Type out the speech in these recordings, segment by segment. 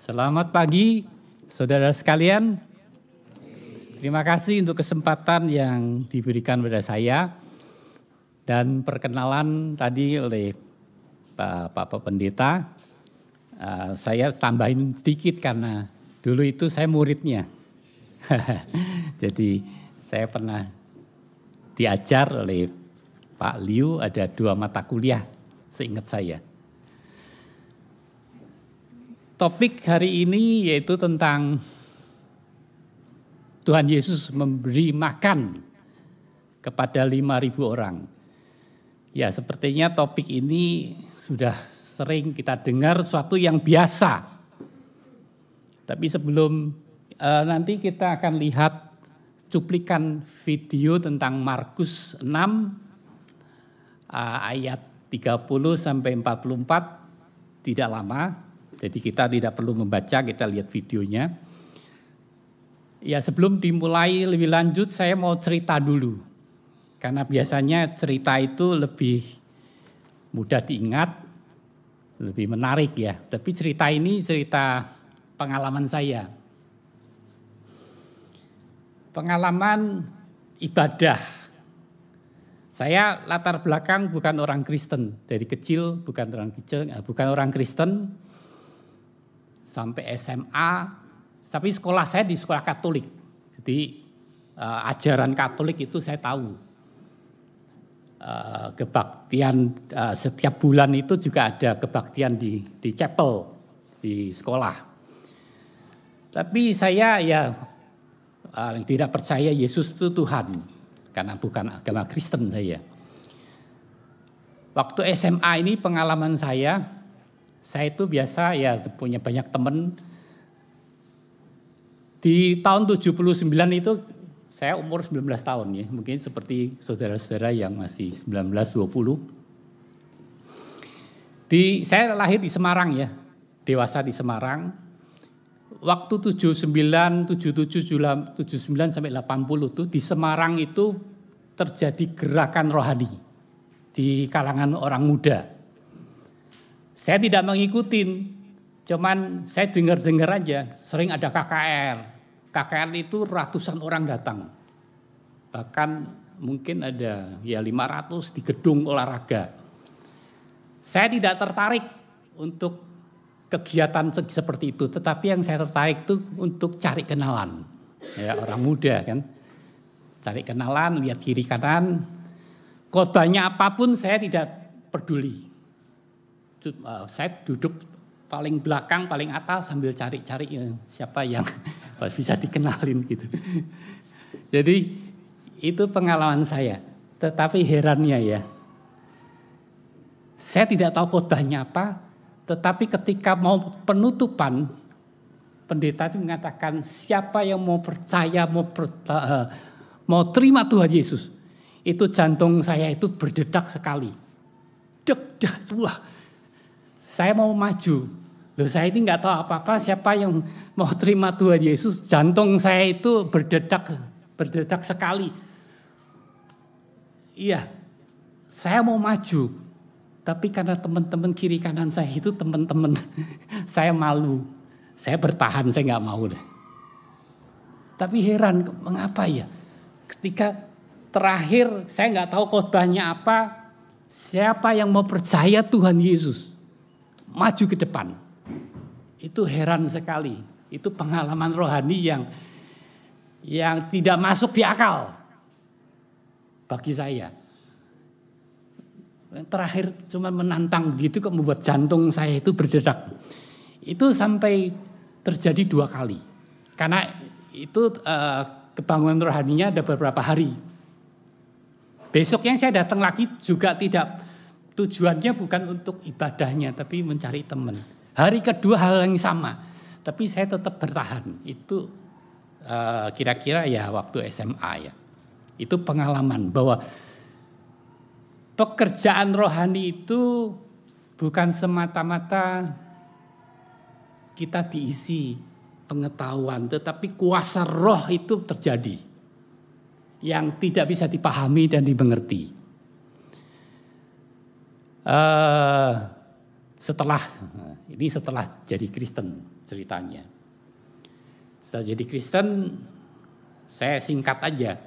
Selamat pagi, saudara sekalian. Terima kasih untuk kesempatan yang diberikan pada saya dan perkenalan tadi oleh Pak, Pendeta. Uh, saya tambahin sedikit karena dulu itu saya muridnya. Jadi saya pernah diajar oleh Pak Liu ada dua mata kuliah seingat saya. Topik hari ini yaitu tentang Tuhan Yesus memberi makan kepada 5.000 orang. Ya sepertinya topik ini sudah sering kita dengar suatu yang biasa. Tapi sebelum uh, nanti kita akan lihat cuplikan video tentang Markus 6 uh, ayat 30 sampai 44 tidak lama jadi kita tidak perlu membaca, kita lihat videonya. Ya sebelum dimulai lebih lanjut saya mau cerita dulu. Karena biasanya cerita itu lebih mudah diingat, lebih menarik ya. Tapi cerita ini cerita pengalaman saya. Pengalaman ibadah. Saya latar belakang bukan orang Kristen. Dari kecil bukan orang kecil, bukan orang Kristen sampai SMA, tapi sekolah saya di sekolah Katolik. Jadi uh, ajaran Katolik itu saya tahu. Uh, kebaktian uh, setiap bulan itu juga ada kebaktian di di chapel di sekolah. Tapi saya ya uh, tidak percaya Yesus itu Tuhan karena bukan agama Kristen saya. Waktu SMA ini pengalaman saya saya itu biasa ya punya banyak teman. Di tahun 79 itu saya umur 19 tahun ya, mungkin seperti saudara-saudara yang masih 19 20. Di saya lahir di Semarang ya, dewasa di Semarang. Waktu 79, 77, 79 sampai 80 itu di Semarang itu terjadi gerakan rohani di kalangan orang muda saya tidak mengikuti, cuman saya dengar-dengar aja, sering ada KKR. KKR itu ratusan orang datang. Bahkan mungkin ada ya 500 di gedung olahraga. Saya tidak tertarik untuk kegiatan seperti itu, tetapi yang saya tertarik itu untuk cari kenalan. Ya, orang muda kan. Cari kenalan, lihat kiri kanan. Khotbahnya apa pun saya tidak peduli saya duduk paling belakang, paling atas sambil cari-cari uh, siapa yang bisa dikenalin gitu. Jadi itu pengalaman saya. Tetapi herannya ya, saya tidak tahu khotbahnya apa, tetapi ketika mau penutupan, pendeta itu mengatakan siapa yang mau percaya, mau per, uh, mau terima Tuhan Yesus, itu jantung saya itu berdetak sekali. Dek, wah, saya mau maju. Loh saya ini nggak tahu apa-apa siapa yang mau terima Tuhan Yesus. Jantung saya itu berdetak, berdetak sekali. Iya, saya mau maju. Tapi karena teman-teman kiri kanan saya itu teman-teman, saya malu. Saya bertahan, saya nggak mau deh. Tapi heran, mengapa ya? Ketika terakhir saya nggak tahu khotbahnya apa, siapa yang mau percaya Tuhan Yesus? Maju ke depan. Itu heran sekali. Itu pengalaman rohani yang yang tidak masuk di akal bagi saya. Terakhir cuma menantang begitu kok membuat jantung saya itu berdetak. Itu sampai terjadi dua kali. Karena itu uh, kebangunan rohaninya ada beberapa hari. Besoknya saya datang lagi juga tidak Tujuannya bukan untuk ibadahnya, tapi mencari teman. Hari kedua hal yang sama, tapi saya tetap bertahan. Itu eh, kira-kira uh, ya waktu SMA ya. Itu pengalaman bahwa pekerjaan rohani itu bukan semata-mata kita diisi pengetahuan, tetapi kuasa roh itu terjadi yang tidak bisa dipahami dan dimengerti. Uh, setelah Ini setelah jadi Kristen ceritanya. Setelah jadi Kristen, saya singkat aja.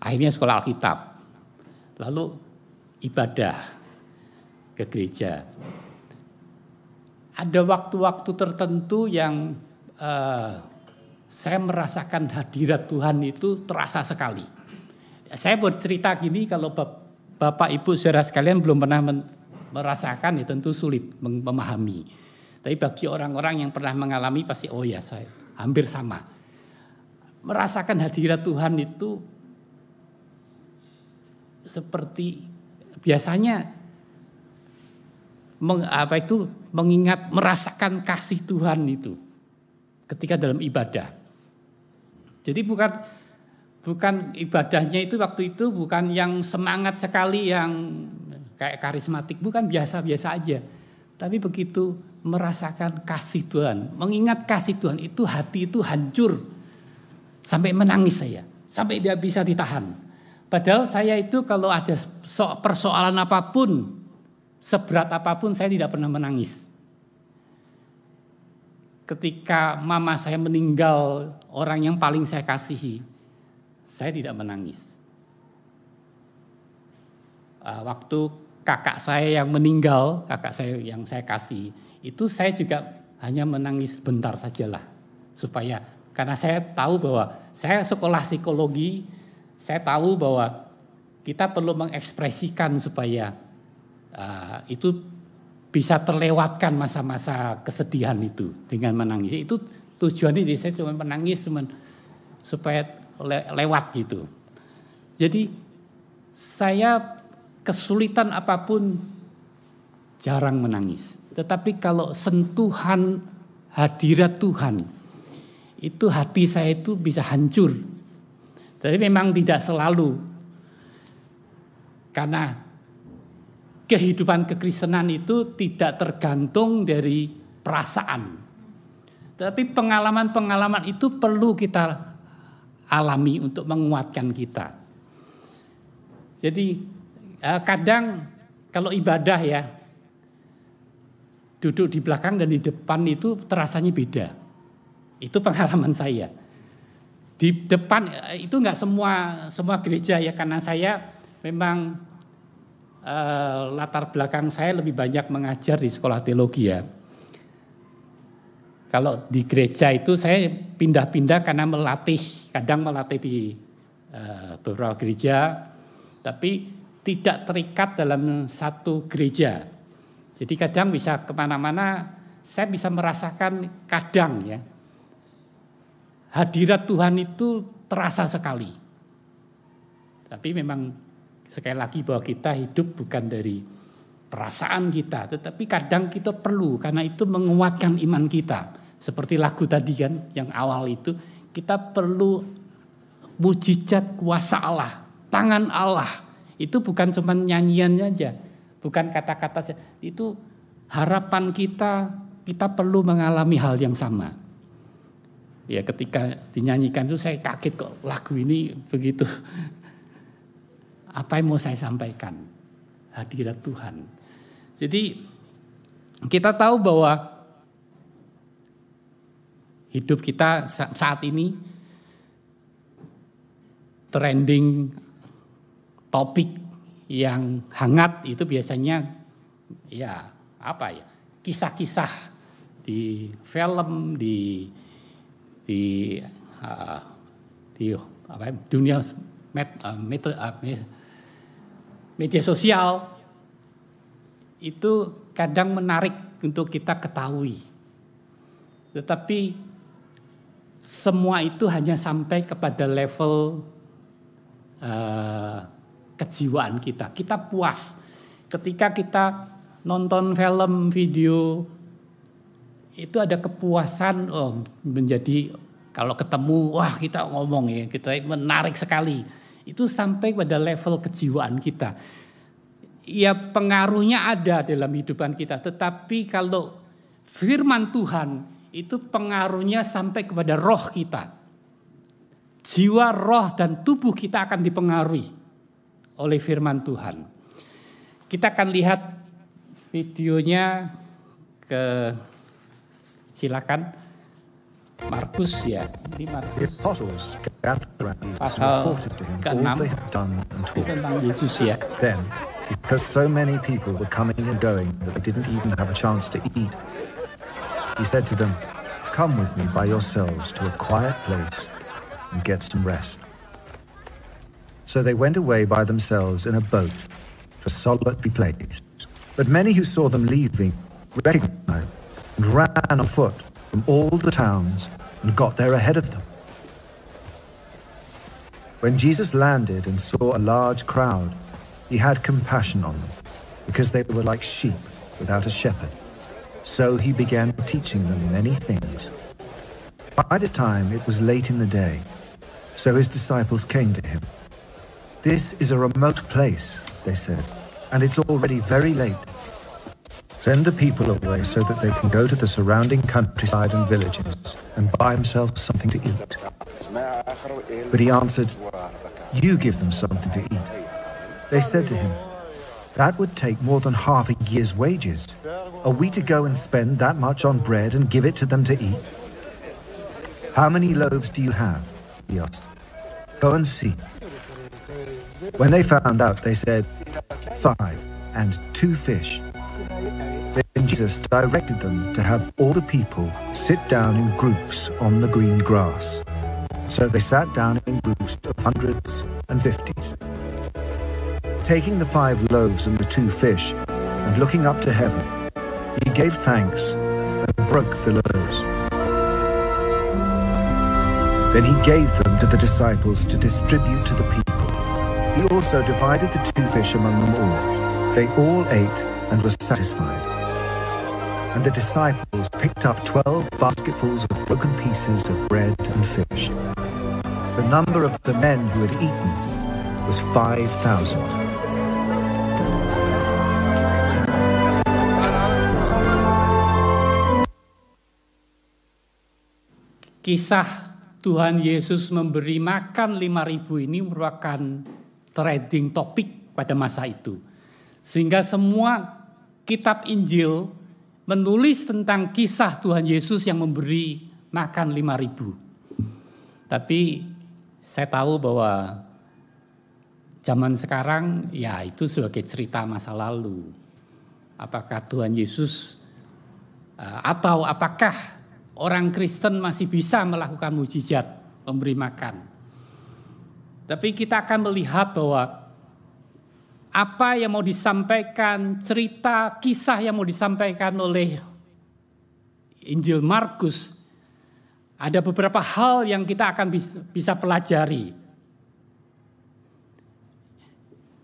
Akhirnya sekolah Alkitab. Lalu ibadah ke gereja. Ada waktu-waktu tertentu yang uh, saya merasakan hadirat Tuhan itu terasa sekali. Saya bercerita gini kalau Bapak Ibu saudara sekalian belum pernah merasakan ya tentu sulit memahami. Tapi bagi orang-orang yang pernah mengalami pasti oh ya saya hampir sama. Merasakan hadirat Tuhan itu seperti biasanya meng, apa itu mengingat merasakan kasih Tuhan itu ketika dalam ibadah. Jadi bukan bukan ibadahnya itu waktu itu bukan yang semangat sekali yang kayak karismatik, bukan biasa-biasa aja. Tapi begitu merasakan kasih Tuhan, mengingat kasih Tuhan itu hati itu hancur sampai menangis saya, sampai dia bisa ditahan. Padahal saya itu kalau ada persoalan apa pun, seberat apa pun saya tidak pernah menangis ketika mama saya meninggal, orang yang paling saya kasihi, saya tidak menangis. Uh, waktu kakak saya yang meninggal, kakak saya yang saya kasih, itu saya juga hanya menangis bentar sajalah. Supaya, karena saya tahu bahwa saya sekolah psikologi, saya tahu bahwa kita perlu mengekspresikan supaya uh, itu bisa terlewatkan masa-masa kesedihan itu dengan menangis. Itu tujuannya saya cuma menangis cuma supaya le lewat gitu. Jadi saya kesulitan apa pun jarang menangis. Tetapi kalau sentuhan hadirat Tuhan itu hati saya itu bisa hancur. Tapi memang tidak selalu. Karena kehidupan kekristenan itu tidak tergantung dari perasaan. Tapi pengalaman-pengalaman itu perlu kita alami untuk menguatkan kita. Jadi eh, kadang kalau ibadah ya duduk di belakang dan di depan itu terasanya beda. Itu pengalaman saya. Di depan eh, itu nggak semua semua gereja ya karena saya memang uh, latar belakang saya lebih banyak mengajar di sekolah teologi ya. Kalau di gereja itu saya pindah-pindah karena melatih, kadang melatih di uh, beberapa gereja, tapi tidak terikat dalam satu gereja. Jadi kadang bisa ke mana-mana, saya bisa merasakan kadang ya, hadirat Tuhan itu terasa sekali. Tapi memang Sekali lagi bahwa kita hidup bukan dari perasaan kita, tetapi kadang kita perlu karena itu menguatkan iman kita. Seperti lagu tadi kan yang awal itu, kita perlu mujizat kuasa Allah, tangan Allah. Itu bukan cuma nyanyian saja, bukan kata-kata saja. Itu harapan kita, kita perlu mengalami hal yang sama. Ya ketika dinyanyikan itu saya kaget kok lagu ini begitu apa yang mau saya sampaikan? Hadirat Tuhan. Jadi kita tahu bahwa hidup kita saat ini trending topik yang hangat itu biasanya ya apa ya kisah-kisah di film di di uh, di apa dunia met, uh, met, uh, media sosial itu kadang menarik untuk kita ketahui. Tetapi semua itu hanya sampai kepada level uh, kejiwaan kita. Kita puas ketika kita nonton film, video, itu ada kepuasan oh, menjadi kalau ketemu wah kita ngomong ya kita menarik sekali itu sampai pada level kejiwaan kita. Ya pengaruhnya ada dalam hidupan kita, tetapi kalau firman Tuhan itu pengaruhnya sampai kepada roh kita. Jiwa, roh, dan tubuh kita akan dipengaruhi oleh firman Tuhan. Kita akan lihat videonya ke silakan Markus ya. Ini Markus pasal reported to him all ke-6 they had done and itu taught. tentang Yesus ya. Then, because so many people were coming and going that they didn't even have a chance to eat, he said to them, Come with me by yourselves to a quiet place and get some rest. So they went away by themselves in a boat to a solitary place. But many who saw them leaving recognized and ran on foot from all the towns and got there ahead of them. When Jesus landed and saw a large crowd, he had compassion on them, because they were like sheep without a shepherd. So he began teaching them many things. By this time it was late in the day, so his disciples came to him. This is a remote place, they said, and it's already very late. Send the people away so that they can go to the surrounding countryside and villages and buy themselves something to eat. But he answered, You give them something to eat. They said to him, That would take more than half a year's wages. Are we to go and spend that much on bread and give it to them to eat? How many loaves do you have? He asked. Go and see. When they found out, they said, Five and two fish. Then Jesus directed them to have all the people sit down in groups on the green grass. So they sat down in groups of hundreds and fifties. Taking the five loaves and the two fish, and looking up to heaven, he gave thanks and broke the loaves. Then he gave them to the disciples to distribute to the people. He also divided the two fish among them all. They all ate and were satisfied. And the disciples picked up twelve basketfuls of broken pieces of bread and fish. The number of the men who had eaten was five thousand. Kisah Tuhan Yesus memberi makan 5000 ini merupakan trending topik pada masa itu. Sehingga semua kitab Injil menulis tentang kisah Tuhan Yesus yang memberi makan 5000. Tapi saya tahu bahwa zaman sekarang ya itu sebagai cerita masa lalu. Apakah Tuhan Yesus eh, atau apakah orang Kristen masih bisa melakukan mujizat memberi makan? Tapi kita akan melihat bahwa apa yang mau disampaikan, cerita, kisah yang mau disampaikan oleh Injil Markus, ada beberapa hal yang kita akan bisa, pelajari.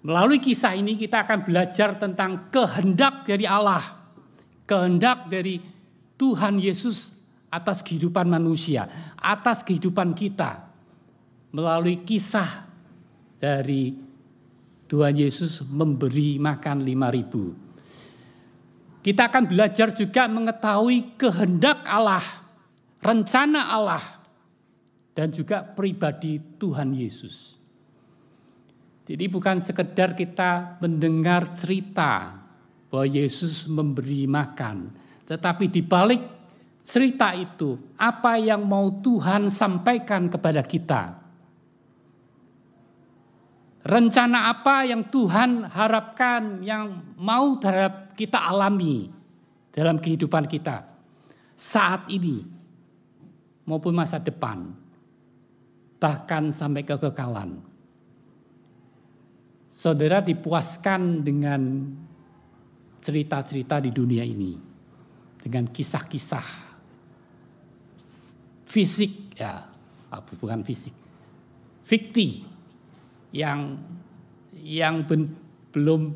Melalui kisah ini kita akan belajar tentang kehendak dari Allah, kehendak dari Tuhan Yesus atas kehidupan manusia, atas kehidupan kita. Melalui kisah dari Tuhan Yesus memberi makan 5000. Kita akan belajar juga mengetahui kehendak Allah, rencana Allah, dan juga pribadi Tuhan Yesus. Jadi bukan sekedar kita mendengar cerita bahwa Yesus memberi makan, tetapi di balik cerita itu apa yang mau Tuhan sampaikan kepada kita. Rencana apa yang Tuhan harapkan, yang mau terhadap kita alami dalam kehidupan kita saat ini maupun masa depan, bahkan sampai kekekalan. Saudara dipuaskan dengan cerita-cerita di dunia ini, dengan kisah-kisah fisik, ya, bukan fisik, fikti yang yang ben, belum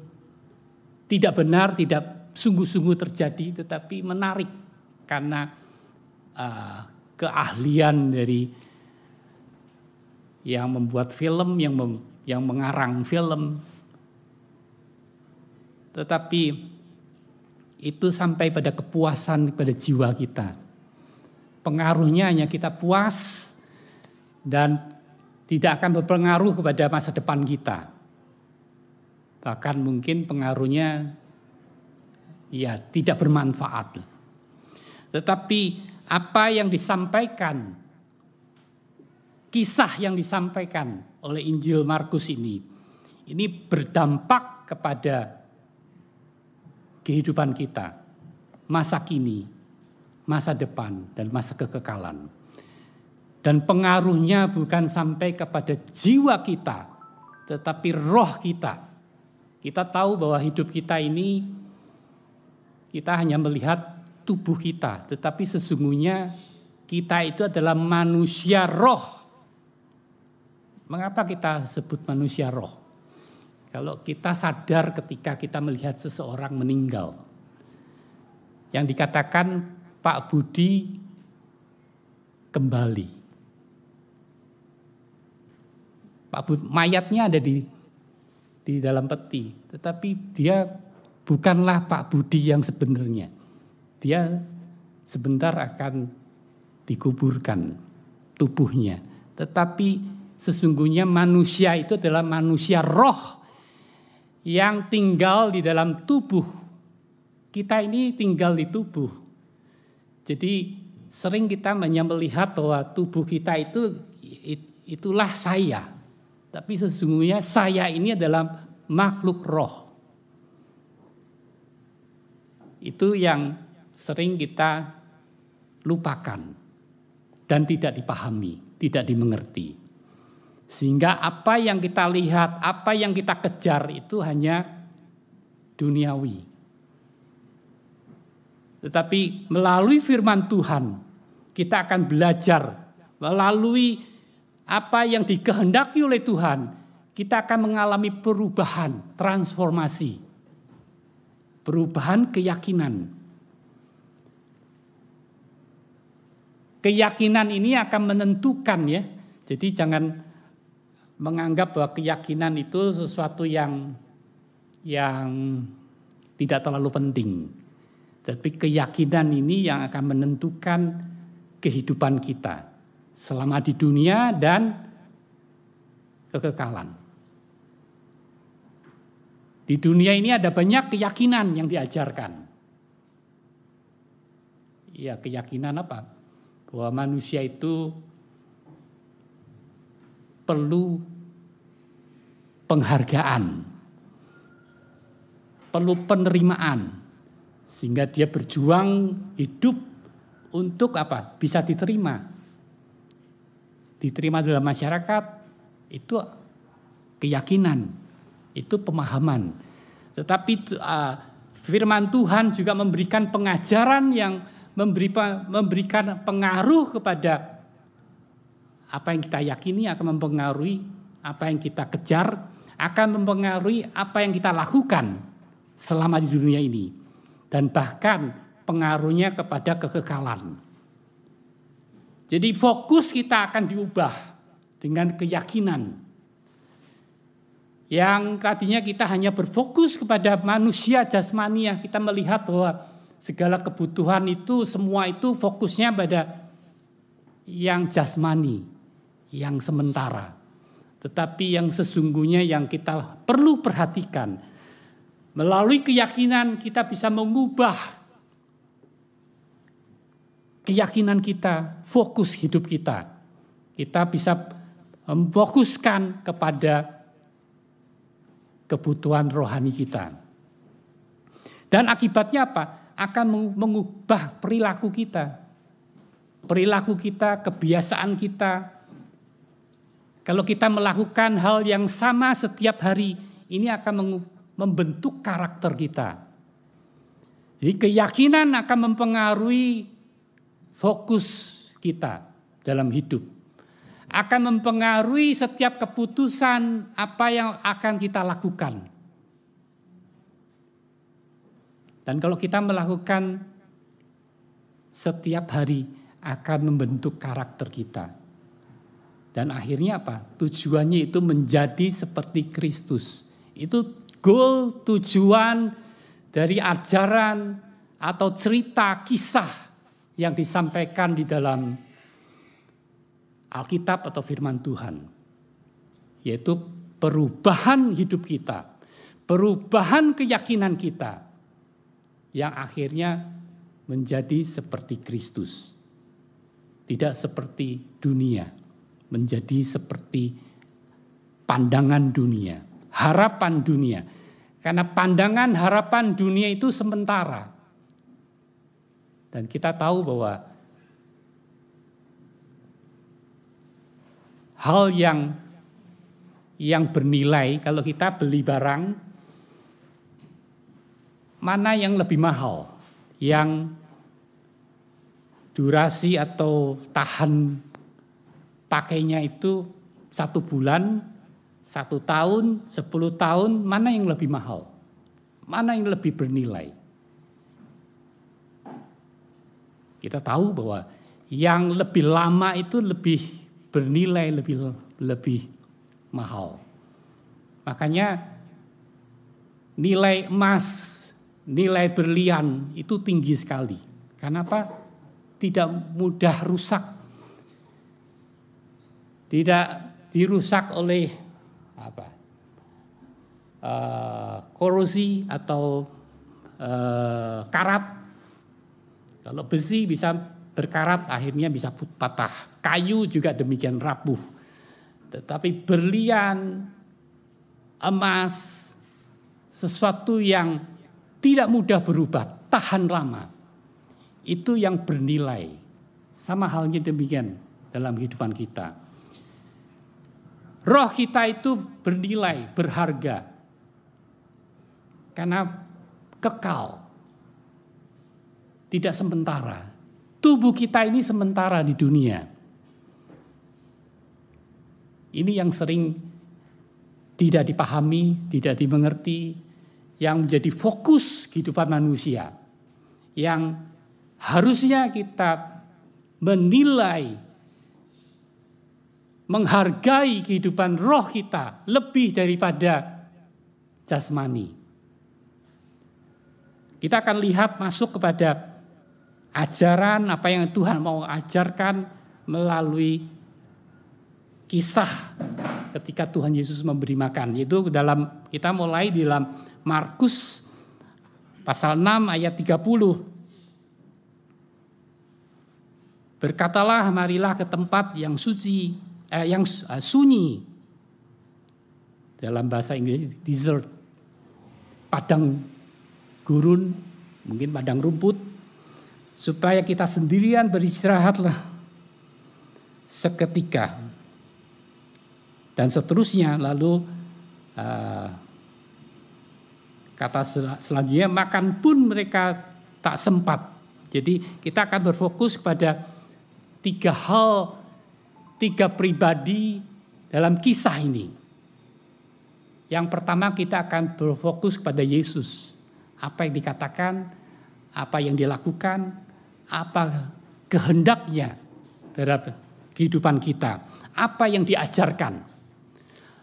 tidak benar, tidak sungguh-sungguh terjadi, tetapi menarik karena uh, keahlian dari yang membuat film, yang mem, yang mengarang film, tetapi itu sampai pada kepuasan pada jiwa kita. Pengaruhnya hanya kita puas dan tidak akan berpengaruh kepada masa depan kita. Bahkan mungkin pengaruhnya ya tidak bermanfaat. Tetapi apa yang disampaikan, kisah yang disampaikan oleh Injil Markus ini, ini berdampak kepada kehidupan kita, masa kini, masa depan, dan masa kekekalan. Dan pengaruhnya bukan sampai kepada jiwa kita, tetapi roh kita. Kita tahu bahwa hidup kita ini, kita hanya melihat tubuh kita, tetapi sesungguhnya kita itu adalah manusia roh. Mengapa kita sebut manusia roh? Kalau kita sadar ketika kita melihat seseorang meninggal, yang dikatakan Pak Budi kembali. Pak Budi, mayatnya ada di di dalam peti, tetapi dia bukanlah Pak Budi yang sebenarnya. Dia sebentar akan dikuburkan tubuhnya, tetapi sesungguhnya manusia itu adalah manusia roh yang tinggal di dalam tubuh. Kita ini tinggal di tubuh. Jadi sering kita hanya melihat bahwa tubuh kita itu itulah saya. Tapi sesungguhnya saya ini adalah makhluk roh. Itu yang sering kita lupakan dan tidak dipahami, tidak dimengerti. Sehingga apa yang kita lihat, apa yang kita kejar itu hanya duniawi. Tetapi melalui firman Tuhan, kita akan belajar melalui apa yang dikehendaki oleh Tuhan, kita akan mengalami perubahan, transformasi, perubahan keyakinan. Keyakinan ini akan menentukan ya. Jadi jangan menganggap bahwa keyakinan itu sesuatu yang yang tidak terlalu penting. Tapi keyakinan ini yang akan menentukan kehidupan kita selama di dunia dan kekekalan. Di dunia ini ada banyak keyakinan yang diajarkan. Ya, keyakinan apa? Bahwa manusia itu perlu penghargaan, perlu penerimaan, sehingga dia berjuang hidup untuk apa? Bisa diterima. Diterima dalam masyarakat itu keyakinan, itu pemahaman. Tetapi uh, firman Tuhan juga memberikan pengajaran yang memberikan pengaruh kepada apa yang kita yakini akan mempengaruhi apa yang kita kejar akan mempengaruhi apa yang kita lakukan selama di dunia ini dan bahkan pengaruhnya kepada kekekalan. Jadi fokus kita akan diubah dengan keyakinan yang tadinya kita hanya berfokus kepada manusia jasmani yang kita melihat bahwa segala kebutuhan itu semua itu fokusnya pada yang jasmani, yang sementara. Tetapi yang sesungguhnya yang kita perlu perhatikan, melalui keyakinan kita bisa mengubah keyakinan kita, fokus hidup kita. Kita bisa memfokuskan kepada kebutuhan rohani kita. Dan akibatnya apa? Akan mengubah perilaku kita. Perilaku kita, kebiasaan kita, kalau kita melakukan hal yang sama setiap hari, ini akan membentuk karakter kita. Jadi keyakinan akan mempengaruhi fokus kita dalam hidup. Akan mempengaruhi setiap keputusan apa yang akan kita lakukan. Dan kalau kita melakukan setiap hari akan membentuk karakter kita. Dan akhirnya apa? Tujuannya itu menjadi seperti Kristus. Itu goal tujuan dari ajaran atau cerita kisah yang disampaikan di dalam Alkitab atau firman Tuhan. Yaitu perubahan hidup kita, perubahan keyakinan kita. yang akhirnya menjadi seperti Kristus. Tidak seperti dunia, menjadi seperti pandangan dunia, harapan dunia. Karena pandangan harapan dunia itu sementara. Dan kita tahu bahwa hal yang yang bernilai kalau kita beli barang mana yang lebih mahal? Yang durasi atau tahan pakainya itu satu bulan, satu tahun, sepuluh tahun, mana yang lebih mahal? Mana yang lebih bernilai? Kita tahu bahwa yang lebih lama itu lebih bernilai, lebih lebih mahal. Makanya nilai emas, nilai berlian itu tinggi sekali. Kenapa? Tidak mudah rusak. Tidak dirusak oleh apa? Uh, korosi atau uh, karat. Kalau besi bisa berkarat akhirnya bisa patah. Kayu juga demikian rapuh. Tetapi berlian, emas, sesuatu yang tidak mudah berubah, tahan lama. Itu yang bernilai. Sama halnya demikian dalam kehidupan kita. Roh kita itu bernilai, berharga. Karena kekal. Tidak sementara. Tubuh kita ini sementara di dunia. Ini yang sering tidak dipahami, tidak dimengerti, yang menjadi fokus kehidupan manusia. Yang harusnya kita menilai, menghargai kehidupan roh kita lebih daripada jasmani. Kita akan lihat masuk kepada ajaran apa yang Tuhan mau ajarkan melalui kisah ketika Tuhan Yesus memberi makan. Itu dalam kita mulai di dalam Markus pasal 6 ayat 30. Berkatalah marilah ke tempat yang suci eh, yang uh, sunyi. Dalam bahasa Inggris desert. Padang gurun, mungkin padang rumput, supaya kita sendirian beristirahatlah seketika. Dan seterusnya lalu uh, kata selanjutnya makan pun mereka tak sempat. Jadi kita akan berfokus kepada tiga hal, tiga pribadi dalam kisah ini. Yang pertama kita akan berfokus kepada Yesus apa yang dikatakan, apa yang dilakukan, apa kehendaknya terhadap kehidupan kita, apa yang diajarkan.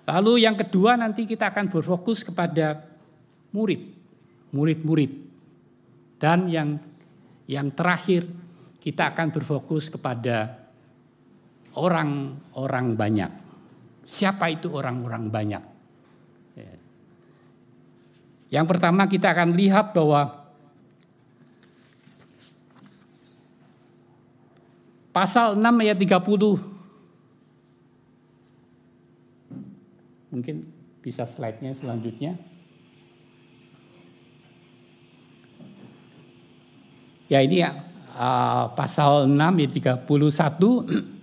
Lalu yang kedua nanti kita akan berfokus kepada murid, murid-murid. Dan yang yang terakhir kita akan berfokus kepada orang-orang banyak. Siapa itu orang-orang banyak? Yang pertama kita akan lihat bahwa pasal 6 ayat 30 mungkin bisa slide-nya selanjutnya. Ya ini ya uh, pasal 6 ayat 31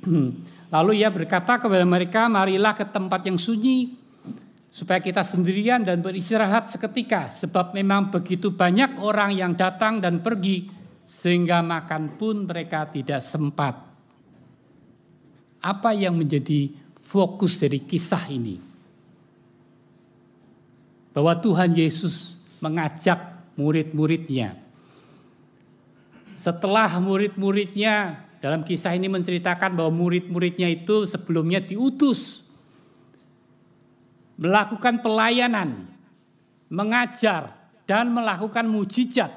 lalu ia berkata kepada mereka marilah ke tempat yang sunyi supaya kita sendirian dan beristirahat seketika sebab memang begitu banyak orang yang datang dan pergi sehingga makan pun mereka tidak sempat. Apa yang menjadi fokus dari kisah ini? Bahwa Tuhan Yesus mengajak murid-muridnya. Setelah murid-muridnya dalam kisah ini menceritakan bahwa murid-muridnya itu sebelumnya diutus melakukan pelayanan, mengajar, dan melakukan mujizat.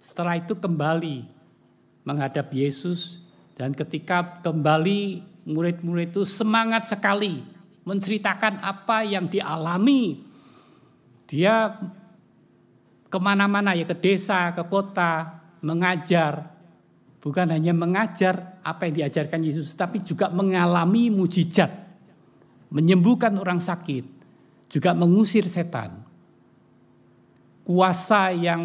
Setelah itu kembali menghadap Yesus dan ketika kembali murid-murid itu semangat sekali menceritakan apa yang dialami. Dia ke mana-mana ya ke desa, ke kota, mengajar. Bukan hanya mengajar apa yang diajarkan Yesus, tapi juga mengalami mujizat. Menyembuhkan orang sakit, juga mengusir setan. Kuasa yang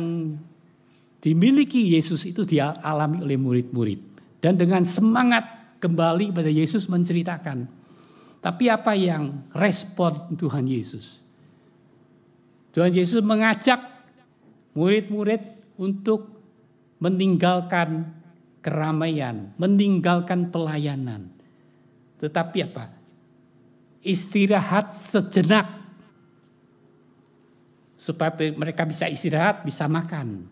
dimiliki Yesus itu dialami oleh murid-murid. Dan dengan semangat kembali pada Yesus menceritakan. Tapi apa yang respon Tuhan Yesus? Tuhan Yesus mengajak murid-murid untuk meninggalkan keramaian, meninggalkan pelayanan. Tetapi apa? Istirahat sejenak supaya mereka bisa istirahat, bisa makan.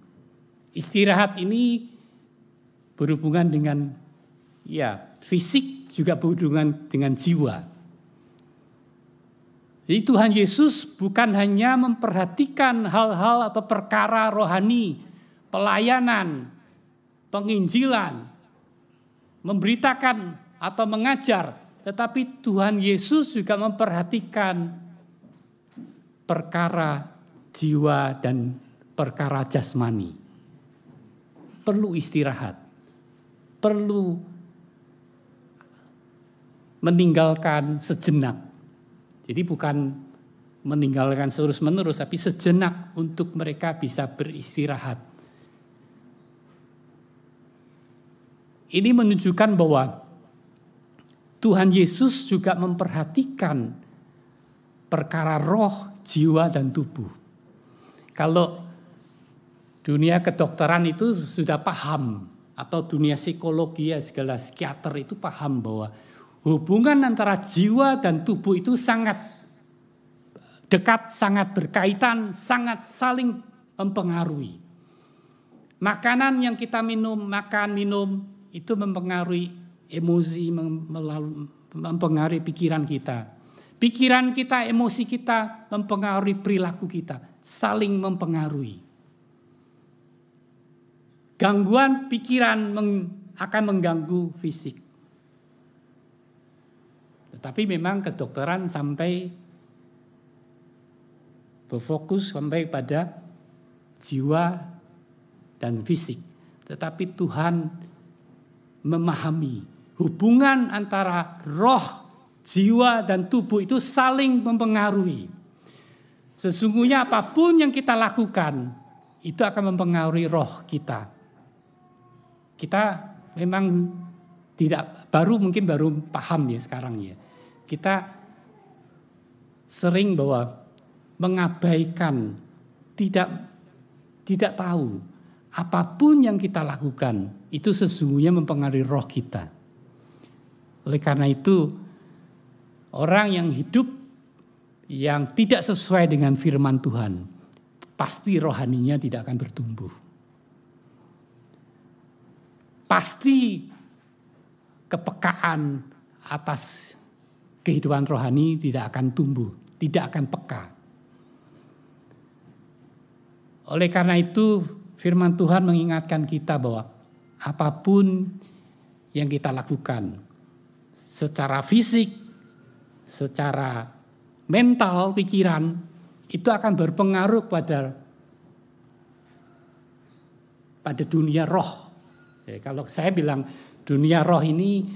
Istirahat ini berhubungan dengan ya fisik juga berhubungan dengan jiwa. Jadi Tuhan Yesus bukan hanya memperhatikan hal-hal atau perkara rohani, pelayanan, penginjilan, memberitakan atau mengajar, tetapi Tuhan Yesus juga memperhatikan perkara jiwa dan perkara jasmani. Perlu istirahat perlu meninggalkan sejenak. Jadi bukan meninggalkan terus menerus, tapi sejenak untuk mereka bisa beristirahat. Ini menunjukkan bahwa Tuhan Yesus juga memperhatikan perkara roh, jiwa, dan tubuh. Kalau dunia kedokteran itu sudah paham atau dunia psikologi ya segala psikiater itu paham bahwa hubungan antara jiwa dan tubuh itu sangat dekat, sangat berkaitan, sangat saling mempengaruhi. Makanan yang kita minum, makan, minum itu mempengaruhi emosi, mempengaruhi pikiran kita. Pikiran kita, emosi kita mempengaruhi perilaku kita, saling mempengaruhi. Gangguan pikiran meng, akan mengganggu fisik. Tetapi memang kedokteran sampai berfokus sampai pada jiwa dan fisik. Tetapi Tuhan memahami hubungan antara roh, jiwa, dan tubuh itu saling mempengaruhi. Sesungguhnya apa pun yang kita lakukan, itu akan mempengaruhi roh kita. Kita memang tidak baru mungkin baru paham ya sekarang ya. Kita sering bahwa mengabaikan tidak tidak tahu apa pun yang kita lakukan itu sesungguhnya mempengaruhi roh kita. Oleh karena itu orang yang hidup yang tidak sesuai dengan firman Tuhan pasti rohaninya tidak akan bertumbuh pasti kepekaan atas kehidupan rohani tidak akan tumbuh, tidak akan peka. Oleh karena itu firman Tuhan mengingatkan kita bahwa apa pun yang kita lakukan secara fisik, secara mental, pikiran itu akan berpengaruh pada pada dunia roh Ya, kalau saya bilang dunia roh ini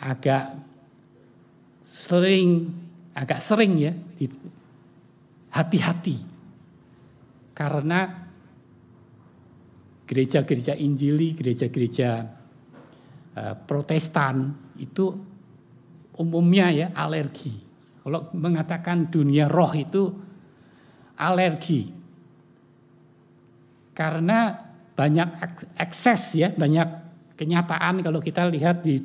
agak sering, agak sering ya, hati-hati. Karena gereja-gereja Injili, gereja-gereja uh, Protestan itu umumnya ya alergi. Kalau mengatakan dunia roh itu alergi. Karena banyak akses ya, banyak kenyataan kalau kita lihat di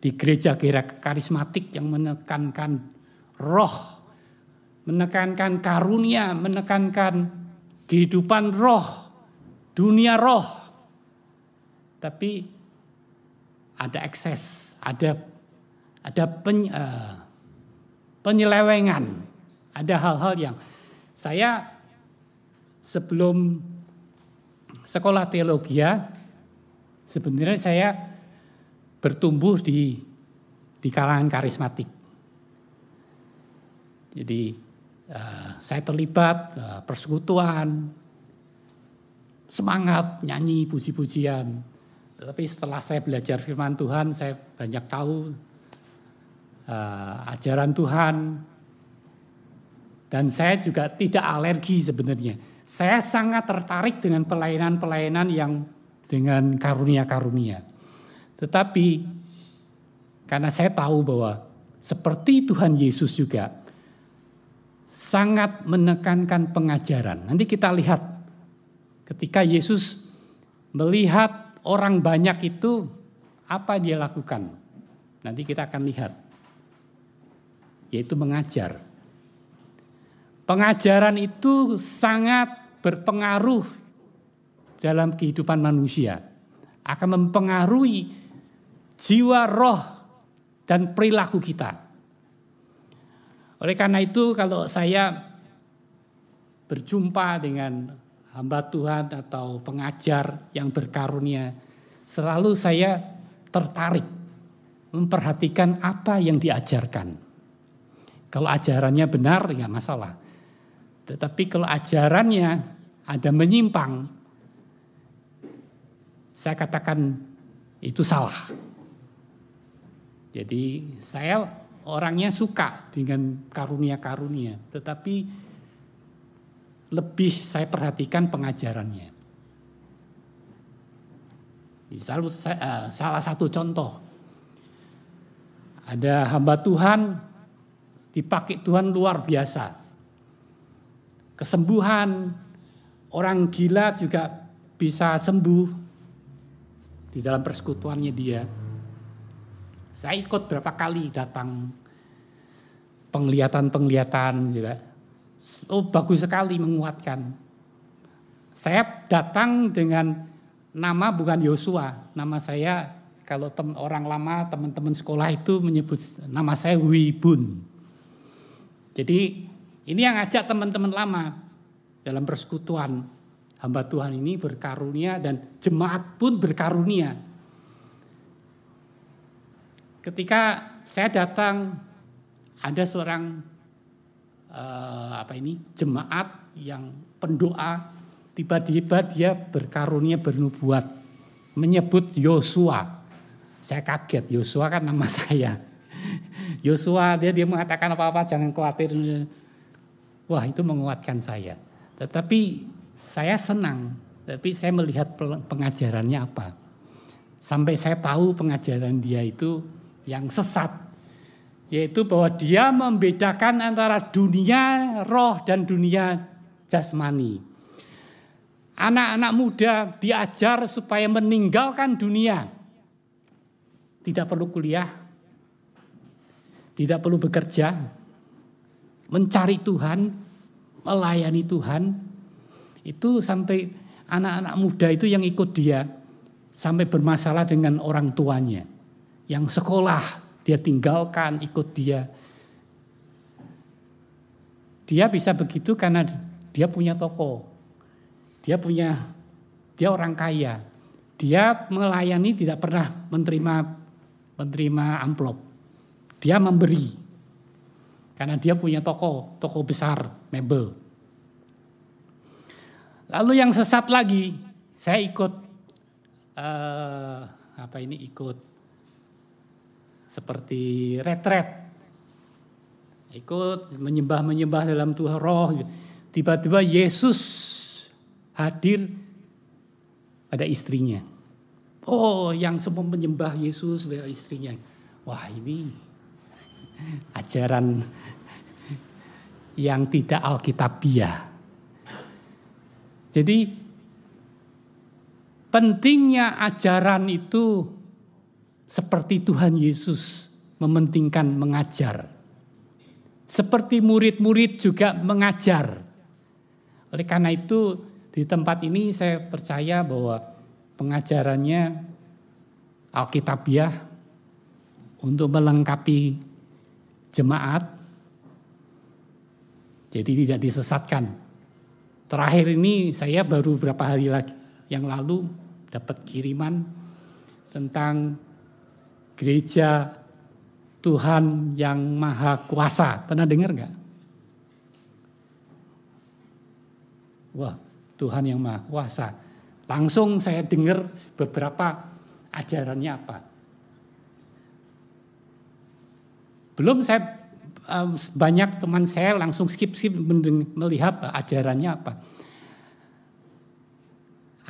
di gereja-gereja karismatik yang menekankan roh, menekankan karunia, menekankan kehidupan roh, dunia roh. Tapi ada akses, ada ada pen, uh, penyelewengan, ada hal-hal yang saya sebelum sekolah teologi ya, sebenarnya saya bertumbuh di di kalangan karismatik. Jadi uh, saya terlibat uh, persekutuan, semangat nyanyi puji-pujian. Tetapi setelah saya belajar firman Tuhan, saya banyak tahu uh, ajaran Tuhan. Dan saya juga tidak alergi sebenarnya. Saya sangat tertarik dengan pelayanan-pelayanan yang dengan karunia-karunia. Tetapi karena saya tahu bahwa seperti Tuhan Yesus juga sangat menekankan pengajaran. Nanti kita lihat ketika Yesus melihat orang banyak itu apa dia lakukan. Nanti kita akan lihat. Yaitu mengajar. Pengajaran itu sangat berpengaruh dalam kehidupan manusia. Akan mempengaruhi jiwa, roh, dan perilaku kita. Oleh karena itu kalau saya berjumpa dengan hamba Tuhan atau pengajar yang berkarunia, selalu saya tertarik memperhatikan apa yang diajarkan. Kalau ajarannya benar, ya masalah. Tetapi kalau ajarannya ada menyimpang, saya katakan itu salah. Jadi saya orangnya suka dengan karunia-karunia, tetapi lebih saya perhatikan pengajarannya. Uh, salah satu contoh, ada hamba Tuhan dipakai Tuhan luar biasa kesembuhan, orang gila juga bisa sembuh di dalam persekutuannya dia. Saya ikut berapa kali datang penglihatan-penglihatan juga. Oh bagus sekali menguatkan. Saya datang dengan nama bukan Yosua, nama saya kalau tem, orang lama teman-teman sekolah itu menyebut nama saya Wibun. Jadi ini yang ngajak teman-teman lama dalam persekutuan hamba Tuhan ini berkarunia dan jemaat pun berkarunia. Ketika saya datang ada seorang uh, apa ini jemaat yang pendoa tiba-tiba dia berkarunia bernubuat menyebut Yosua. Saya kaget, Yosua kan nama saya. Yosua dia dia mengatakan apa-apa jangan khawatir Wah itu menguatkan saya. Tetapi saya senang, tapi saya melihat pengajarannya apa. Sampai saya tahu pengajaran dia itu yang sesat. Yaitu bahwa dia membedakan antara dunia roh dan dunia jasmani. Anak-anak muda diajar supaya meninggalkan dunia. Tidak perlu kuliah, tidak perlu bekerja, mencari Tuhan, melayani Tuhan, itu sampai anak-anak muda itu yang ikut dia sampai bermasalah dengan orang tuanya. Yang sekolah dia tinggalkan ikut dia. Dia bisa begitu karena dia punya toko. Dia punya dia orang kaya. Dia melayani tidak pernah menerima menerima amplop. Dia memberi. Karena dia punya toko, toko besar, mebel. Lalu yang sesat lagi, saya ikut uh, apa ini ikut seperti retret, ikut menyembah-menyembah dalam Tuhan roh. Tiba-tiba Yesus hadir pada istrinya. Oh, yang semua menyembah Yesus pada istrinya. Wah, ini ajaran yang tidak alkitabiah. Jadi pentingnya ajaran itu seperti Tuhan Yesus mementingkan mengajar. Seperti murid-murid juga mengajar. Oleh karena itu di tempat ini saya percaya bahwa pengajarannya Alkitabiah untuk melengkapi jemaat jadi tidak disesatkan. Terakhir ini saya baru beberapa hari lagi yang lalu dapat kiriman tentang gereja Tuhan yang Maha Kuasa. Pernah dengar nggak? Wah, Tuhan yang Maha Kuasa. Langsung saya dengar beberapa ajarannya apa. Belum saya banyak teman saya langsung skip-skip melihat ajarannya apa.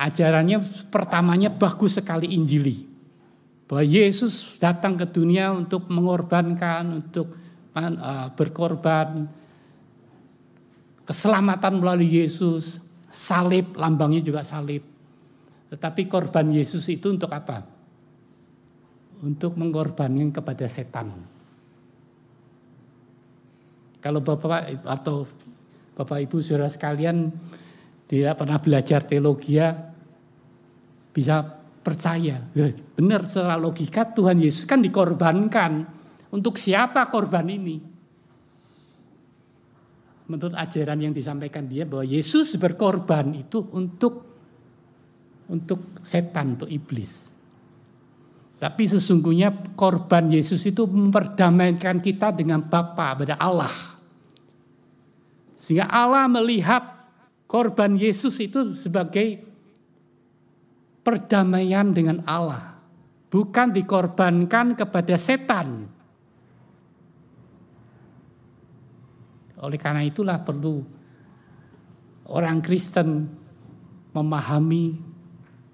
Ajarannya pertamanya bagus sekali Injili. Bahwa Yesus datang ke dunia untuk mengorbankan, untuk uh, berkorban, keselamatan melalui Yesus, salib, lambangnya juga salib. Tetapi korban Yesus itu untuk apa? Untuk mengorbankan kepada setan. Kalau Bapak atau Bapak Ibu Saudara sekalian tidak pernah belajar teologi ya, bisa percaya. Benar secara logika Tuhan Yesus kan dikorbankan. Untuk siapa korban ini? Menurut ajaran yang disampaikan dia bahwa Yesus berkorban itu untuk untuk setan, untuk iblis. Tapi sesungguhnya korban Yesus itu memperdamaikan kita dengan Bapa, pada Allah. Sehingga Allah melihat korban Yesus itu sebagai perdamaian dengan Allah. Bukan dikorbankan kepada setan. Oleh karena itulah perlu orang Kristen memahami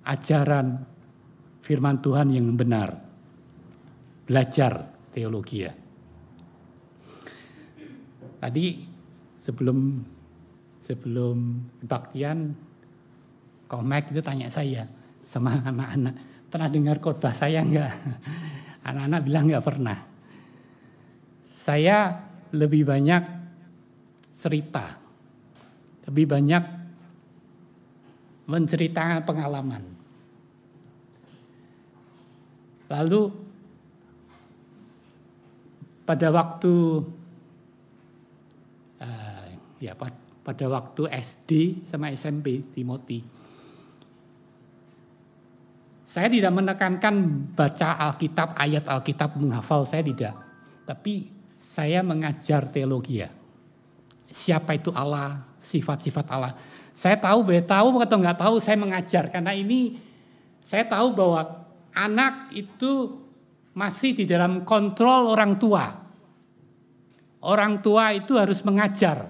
ajaran firman Tuhan yang benar. Belajar teologi ya. Tadi sebelum sebelum kebaktian Komek itu tanya saya sama anak-anak. Pernah dengar khotbah saya enggak? Anak-anak bilang enggak pernah. Saya lebih banyak cerita. Lebih banyak menceritakan pengalaman. Lalu pada waktu ya pada waktu SD sama SMP Timothy. Saya tidak menekankan baca Alkitab, ayat Alkitab menghafal, saya tidak. Tapi saya mengajar teologi ya. Siapa itu Allah, sifat-sifat Allah. Saya tahu, tahu atau nggak tahu, saya mengajar. Karena ini saya tahu bahwa anak itu masih di dalam kontrol orang tua. Orang tua itu harus mengajar.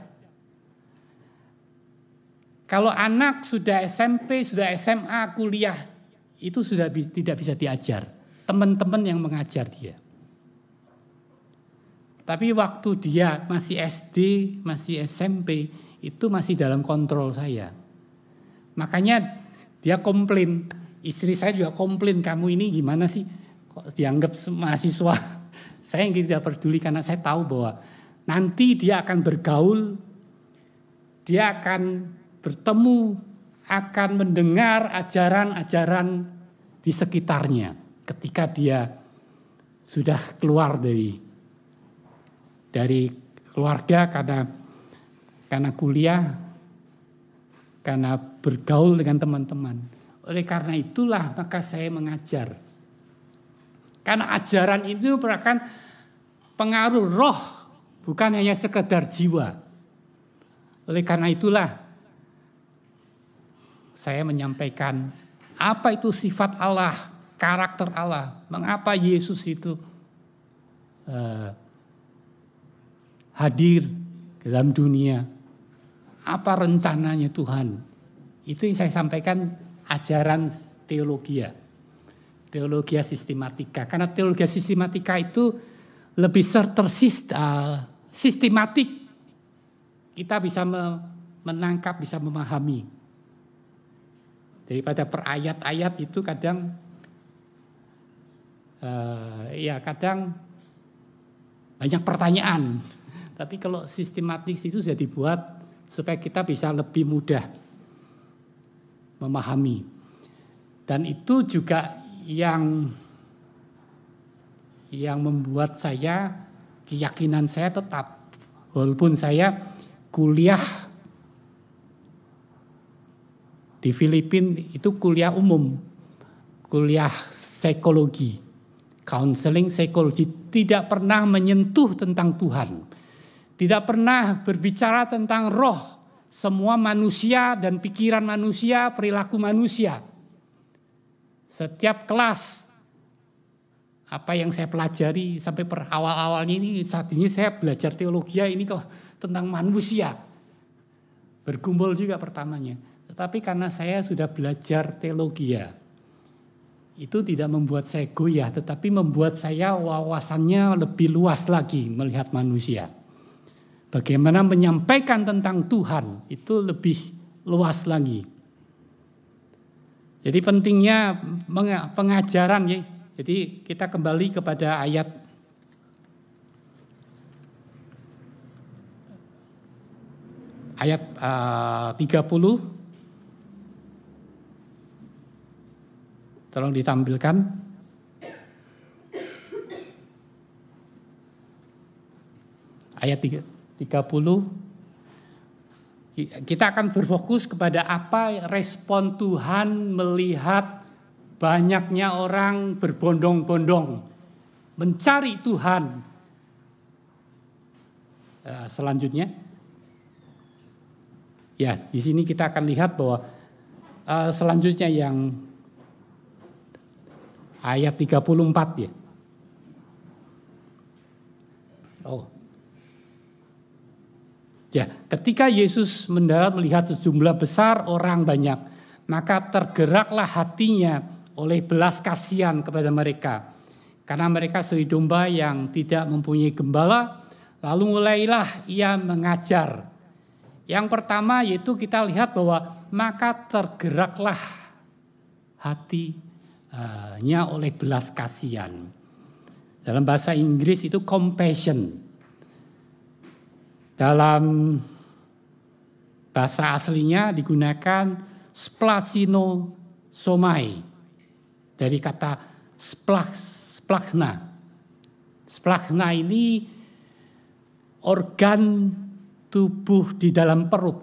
Kalau anak sudah SMP, sudah SMA, kuliah, itu sudah tidak bisa diajar. Teman-teman yang mengajar dia. Tapi waktu dia masih SD, masih SMP, itu masih dalam kontrol saya. Makanya dia komplain, istri saya juga komplain, kamu ini gimana sih? Kok dianggap mahasiswa? Saya yang tidak peduli karena saya tahu bahwa nanti dia akan bergaul, dia akan bertemu, akan mendengar ajaran-ajaran di sekitarnya ketika dia sudah keluar dari dari keluarga karena karena kuliah karena bergaul dengan teman-teman. Oleh karena itulah maka saya mengajar. Karena ajaran itu merupakan pengaruh roh, bukan hanya sekedar jiwa. Oleh karena itulah saya menyampaikan apa itu sifat Allah, karakter Allah, mengapa Yesus itu uh, hadir dalam dunia, apa rencananya Tuhan. Itu yang saya sampaikan ajaran teologi ya, teologi sistematika. Karena teologi sistematika itu lebih tersist, uh, sistematik. Kita bisa menangkap, bisa memahami daripada per ayat-ayat itu kadang uh, ya kadang banyak pertanyaan. Tapi kalau sistematis itu sudah dibuat supaya kita bisa lebih mudah memahami. Dan itu juga yang yang membuat saya keyakinan saya tetap walaupun saya kuliah di Filipina itu kuliah umum, kuliah psikologi, counseling psikologi, tidak pernah menyentuh tentang Tuhan, tidak pernah berbicara tentang roh, semua manusia dan pikiran manusia, perilaku manusia. Setiap kelas apa yang saya pelajari sampai per awal-awalnya ini saat ini saya belajar teologi ini kok tentang manusia. Berkumpul juga pertamanya. Tetapi karena saya sudah belajar teologi ya, itu tidak membuat saya goyah, tetapi membuat saya wawasannya lebih luas lagi melihat manusia. Bagaimana menyampaikan tentang Tuhan itu lebih luas lagi. Jadi pentingnya pengajaran ya. Jadi kita kembali kepada ayat ayat uh, 30 Tolong ditampilkan. Ayat 30 kita akan berfokus kepada apa respon Tuhan melihat banyaknya orang berbondong-bondong mencari Tuhan. Eh, selanjutnya, ya di sini kita akan lihat bahwa uh, selanjutnya yang ayat 34 ya. Oh, Ya, ketika Yesus mendarat melihat sejumlah besar orang banyak, maka tergeraklah hatinya oleh belas kasihan kepada mereka. Karena mereka seperti domba yang tidak mempunyai gembala, lalu mulailah ia mengajar. Yang pertama yaitu kita lihat bahwa maka tergeraklah hatinya oleh belas kasihan. Dalam bahasa Inggris itu compassion. Dalam bahasa aslinya digunakan splacino somai dari kata splak, splaksna. Splaksna ini organ tubuh di dalam perut.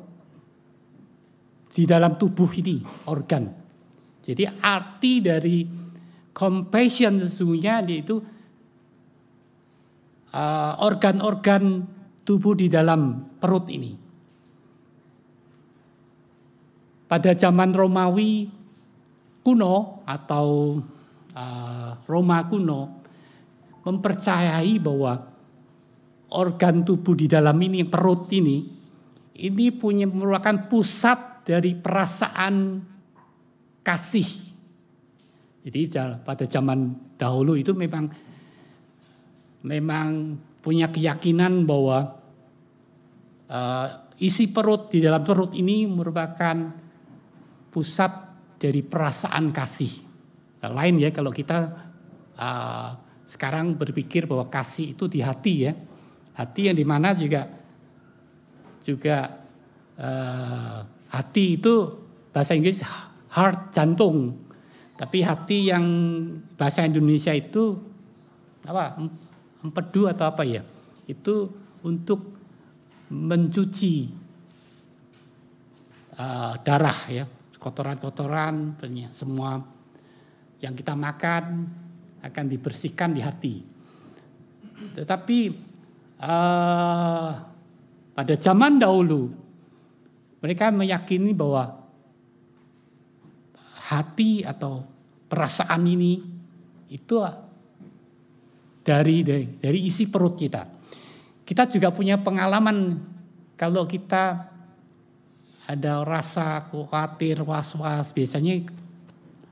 Di dalam tubuh ini organ. Jadi arti dari compassion sesungguhnya yaitu uh, organ-organ tubuh di dalam perut ini. Pada zaman Romawi kuno atau uh, Roma kuno mempercayai bahwa organ tubuh di dalam ini perut ini ini punya merupakan pusat dari perasaan kasih. Jadi pada zaman dahulu itu memang memang punya keyakinan bahwa uh, isi perut di dalam perut ini merupakan pusat dari perasaan kasih. Nah, lain ya kalau kita uh, sekarang berpikir bahwa kasih itu di hati ya, hati yang di mana juga juga uh, hati itu bahasa Inggris heart jantung, tapi hati yang bahasa Indonesia itu apa empedu atau apa ya itu untuk mencuci uh, darah ya kotoran-kotoran semua yang kita makan akan dibersihkan di hati. Tetapi uh, pada zaman dahulu mereka meyakini bahwa hati atau perasaan ini itu dari, dari isi perut kita. Kita juga punya pengalaman kalau kita ada rasa khawatir, was-was, biasanya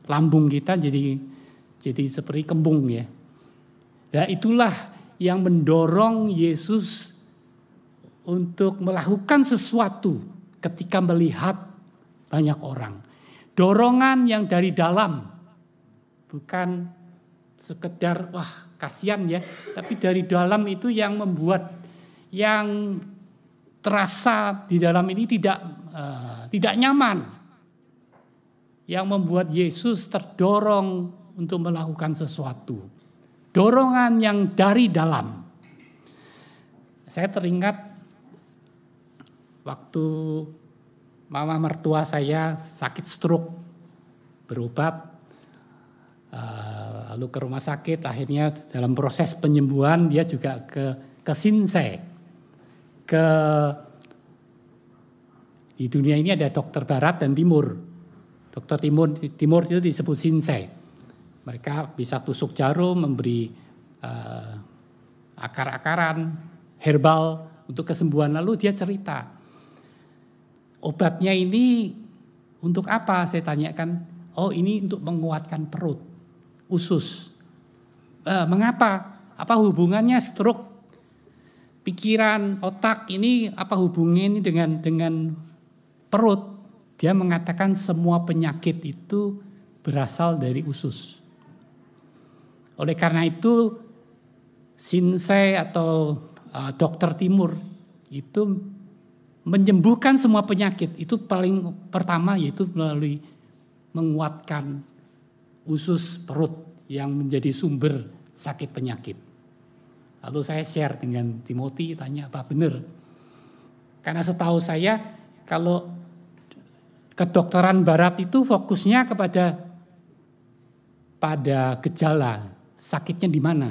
lambung kita jadi jadi seperti kembung ya. Ya itulah yang mendorong Yesus untuk melakukan sesuatu ketika melihat banyak orang. Dorongan yang dari dalam, bukan sekedar wah kasihan ya, tapi dari dalam itu yang membuat yang terasa di dalam ini tidak uh, tidak nyaman. Yang membuat Yesus terdorong untuk melakukan sesuatu. Dorongan yang dari dalam. Saya teringat waktu mama mertua saya sakit stroke berobat uh, lalu ke rumah sakit akhirnya dalam proses penyembuhan dia juga ke ke ke Di dunia ini ada dokter barat dan timur. Dokter timur timur itu disebut sinsei. Mereka bisa tusuk jarum, memberi uh, akar-akaran herbal untuk kesembuhan. Lalu dia cerita, obatnya ini untuk apa? Saya tanyakan. Oh ini untuk menguatkan perut, usus. Uh, mengapa? Apa hubungannya stroke pikiran, otak ini apa hubungannya dengan dengan perut? Dia mengatakan semua penyakit itu berasal dari usus. Oleh karena itu, sinsei atau uh, dokter timur itu menyembuhkan semua penyakit. Itu paling pertama yaitu melalui menguatkan usus perut yang menjadi sumber sakit penyakit. Lalu saya share dengan Timothy, tanya apa benar. Karena setahu saya kalau kedokteran barat itu fokusnya kepada pada gejala sakitnya di mana.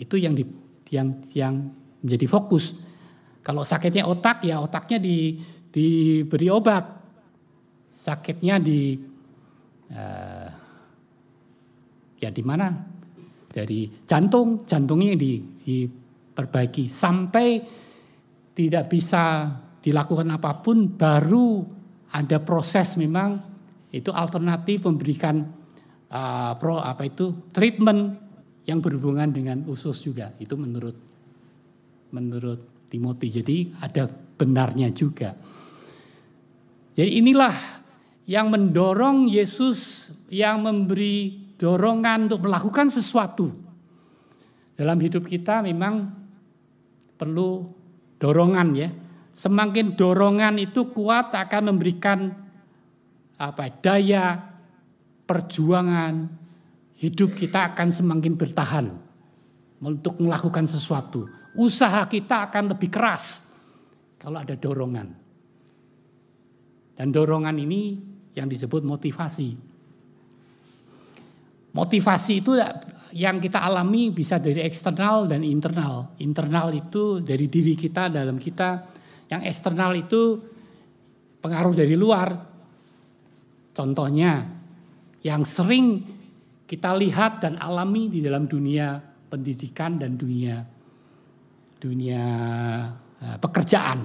Itu yang di, yang yang menjadi fokus. Kalau sakitnya otak ya otaknya di diberi obat. Sakitnya di uh, ya di mana? Dari jantung, jantungnya di diperbaiki sampai tidak bisa dilakukan apa pun baru ada proses memang itu alternatif memberikan uh, pro apa itu treatment yang berhubungan dengan usus juga itu menurut menurut Timothy jadi ada benarnya juga jadi inilah yang mendorong Yesus yang memberi dorongan untuk melakukan sesuatu dalam hidup kita memang perlu dorongan ya. Semakin dorongan itu kuat akan memberikan apa daya perjuangan hidup kita akan semakin bertahan untuk melakukan sesuatu. Usaha kita akan lebih keras kalau ada dorongan. Dan dorongan ini yang disebut motivasi. Motivasi itu yang kita alami bisa dari eksternal dan internal. Internal itu dari diri kita, dalam kita. Yang eksternal itu pengaruh dari luar. Contohnya yang sering kita lihat dan alami di dalam dunia pendidikan dan dunia dunia eh, pekerjaan.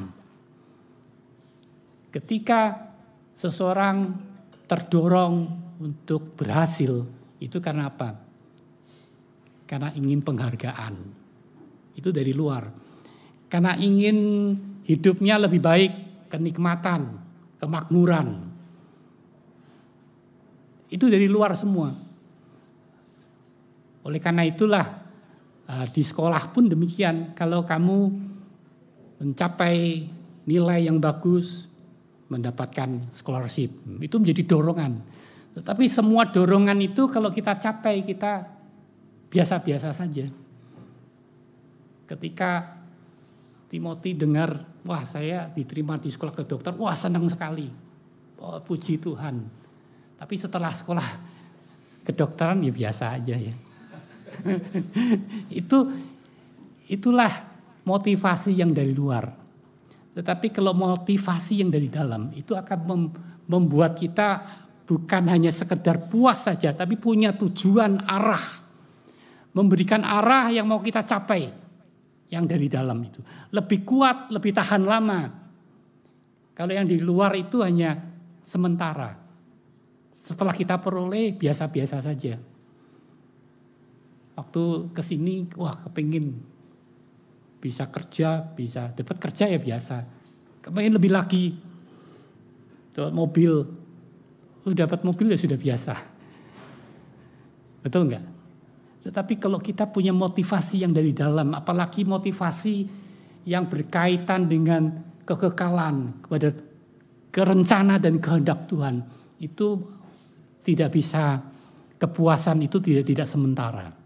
Ketika seseorang terdorong untuk berhasil, itu karena apa? Karena ingin penghargaan. Itu dari luar. Karena ingin hidupnya lebih baik, kenikmatan, kemakmuran. Itu dari luar semua. Oleh karena itulah di sekolah pun demikian. Kalau kamu mencapai nilai yang bagus, mendapatkan scholarship, itu menjadi dorongan tetapi semua dorongan itu kalau kita capai kita biasa-biasa saja. Ketika Timothy dengar, wah saya diterima di sekolah kedokteran, wah senang sekali. Oh, puji Tuhan. Tapi setelah sekolah kedokteran ya biasa aja ya. itu itulah motivasi yang dari luar. Tetapi kalau motivasi yang dari dalam itu akan membuat kita bukan hanya sekedar puas saja, tapi punya tujuan arah. Memberikan arah yang mau kita capai. Yang dari dalam itu. Lebih kuat, lebih tahan lama. Kalau yang di luar itu hanya sementara. Setelah kita peroleh biasa-biasa saja. Waktu ke sini, wah kepingin bisa kerja, bisa dapat kerja ya biasa. Kepingin lebih lagi, dapat mobil, Lu dapat mobil ya sudah biasa. Betul nggak? Tetapi kalau kita punya motivasi yang dari dalam, apalagi motivasi yang berkaitan dengan kekekalan kepada kerencana dan kehendak Tuhan, itu tidak bisa kepuasan itu tidak tidak sementara.